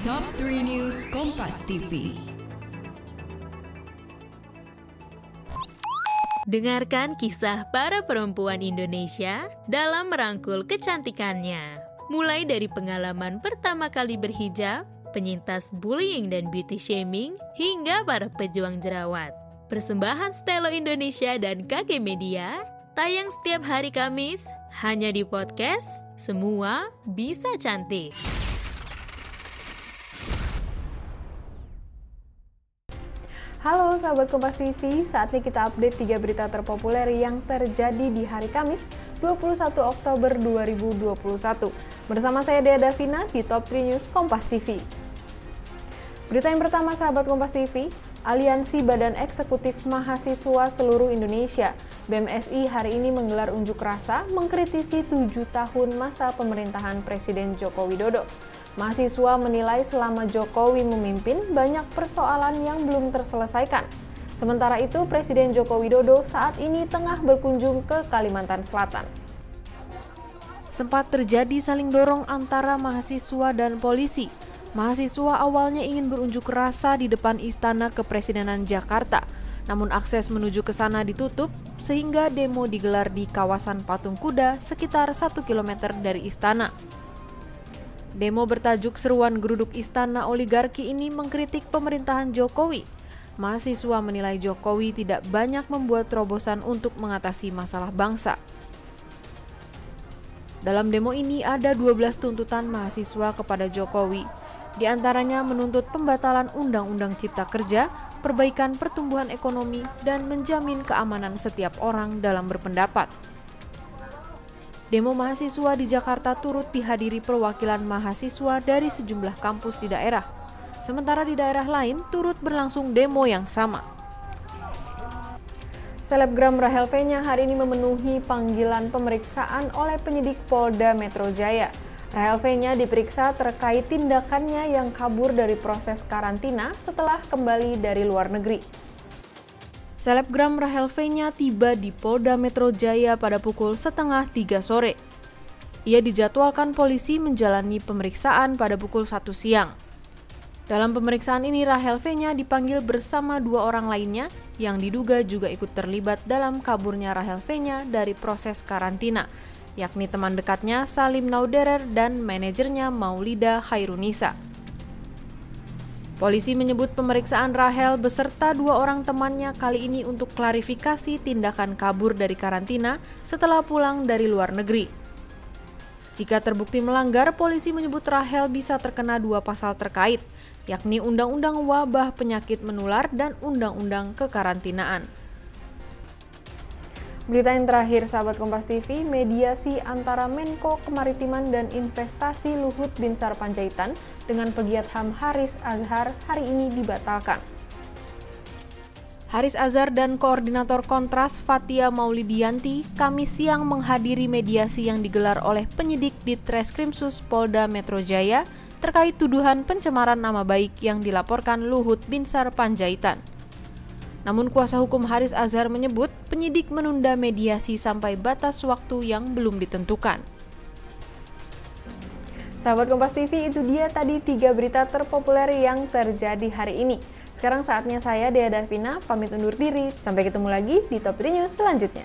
Top 3 News Kompas TV. Dengarkan kisah para perempuan Indonesia dalam merangkul kecantikannya. Mulai dari pengalaman pertama kali berhijab, penyintas bullying dan beauty shaming, hingga para pejuang jerawat. Persembahan Stelo Indonesia dan KG Media tayang setiap hari Kamis hanya di podcast Semua Bisa Cantik. Halo sahabat Kompas TV, saatnya kita update 3 berita terpopuler yang terjadi di hari Kamis 21 Oktober 2021. Bersama saya Dea Davina di Top 3 News Kompas TV. Berita yang pertama sahabat Kompas TV, Aliansi Badan Eksekutif Mahasiswa Seluruh Indonesia BMSI hari ini menggelar unjuk rasa mengkritisi tujuh tahun masa pemerintahan Presiden Joko Widodo. Mahasiswa menilai selama Jokowi memimpin banyak persoalan yang belum terselesaikan. Sementara itu, Presiden Joko Widodo saat ini tengah berkunjung ke Kalimantan Selatan. Sempat terjadi saling dorong antara mahasiswa dan polisi. Mahasiswa awalnya ingin berunjuk rasa di depan Istana Kepresidenan Jakarta, namun akses menuju ke sana ditutup sehingga demo digelar di kawasan Patung Kuda sekitar 1 km dari istana. Demo bertajuk Seruan Geruduk Istana Oligarki ini mengkritik pemerintahan Jokowi. Mahasiswa menilai Jokowi tidak banyak membuat terobosan untuk mengatasi masalah bangsa. Dalam demo ini ada 12 tuntutan mahasiswa kepada Jokowi. Di antaranya menuntut pembatalan Undang-Undang Cipta Kerja, perbaikan pertumbuhan ekonomi, dan menjamin keamanan setiap orang dalam berpendapat. Demo mahasiswa di Jakarta turut dihadiri perwakilan mahasiswa dari sejumlah kampus di daerah. Sementara di daerah lain turut berlangsung demo yang sama. Selebgram Rahel V-nya hari ini memenuhi panggilan pemeriksaan oleh penyidik Polda Metro Jaya. Rahel V-nya diperiksa terkait tindakannya yang kabur dari proses karantina setelah kembali dari luar negeri. Selebgram Rahel V-nya tiba di Polda Metro Jaya pada pukul setengah tiga sore. Ia dijadwalkan polisi menjalani pemeriksaan pada pukul satu siang. Dalam pemeriksaan ini Rahel V-nya dipanggil bersama dua orang lainnya yang diduga juga ikut terlibat dalam kaburnya Rahel V-nya dari proses karantina, yakni teman dekatnya Salim Nauderer dan manajernya Maulida Hairunisa. Polisi menyebut pemeriksaan Rahel beserta dua orang temannya kali ini untuk klarifikasi tindakan kabur dari karantina setelah pulang dari luar negeri. Jika terbukti melanggar, polisi menyebut Rahel bisa terkena dua pasal terkait, yakni Undang-Undang Wabah Penyakit Menular dan Undang-Undang Kekarantinaan. Berita yang terakhir, sahabat Kompas TV, mediasi antara Menko Kemaritiman dan Investasi Luhut Binsar Panjaitan dengan pegiat HAM Haris Azhar hari ini dibatalkan. Haris Azhar dan Koordinator Kontras Fatia Maulidianti kami siang menghadiri mediasi yang digelar oleh penyidik di Treskrimsus Polda Metro Jaya terkait tuduhan pencemaran nama baik yang dilaporkan Luhut Binsar Panjaitan. Namun kuasa hukum Haris Azhar menyebut penyidik menunda mediasi sampai batas waktu yang belum ditentukan. Sahabat Kompas TV, itu dia tadi tiga berita terpopuler yang terjadi hari ini. Sekarang saatnya saya, Dea Davina, pamit undur diri. Sampai ketemu lagi di Top 3 News selanjutnya.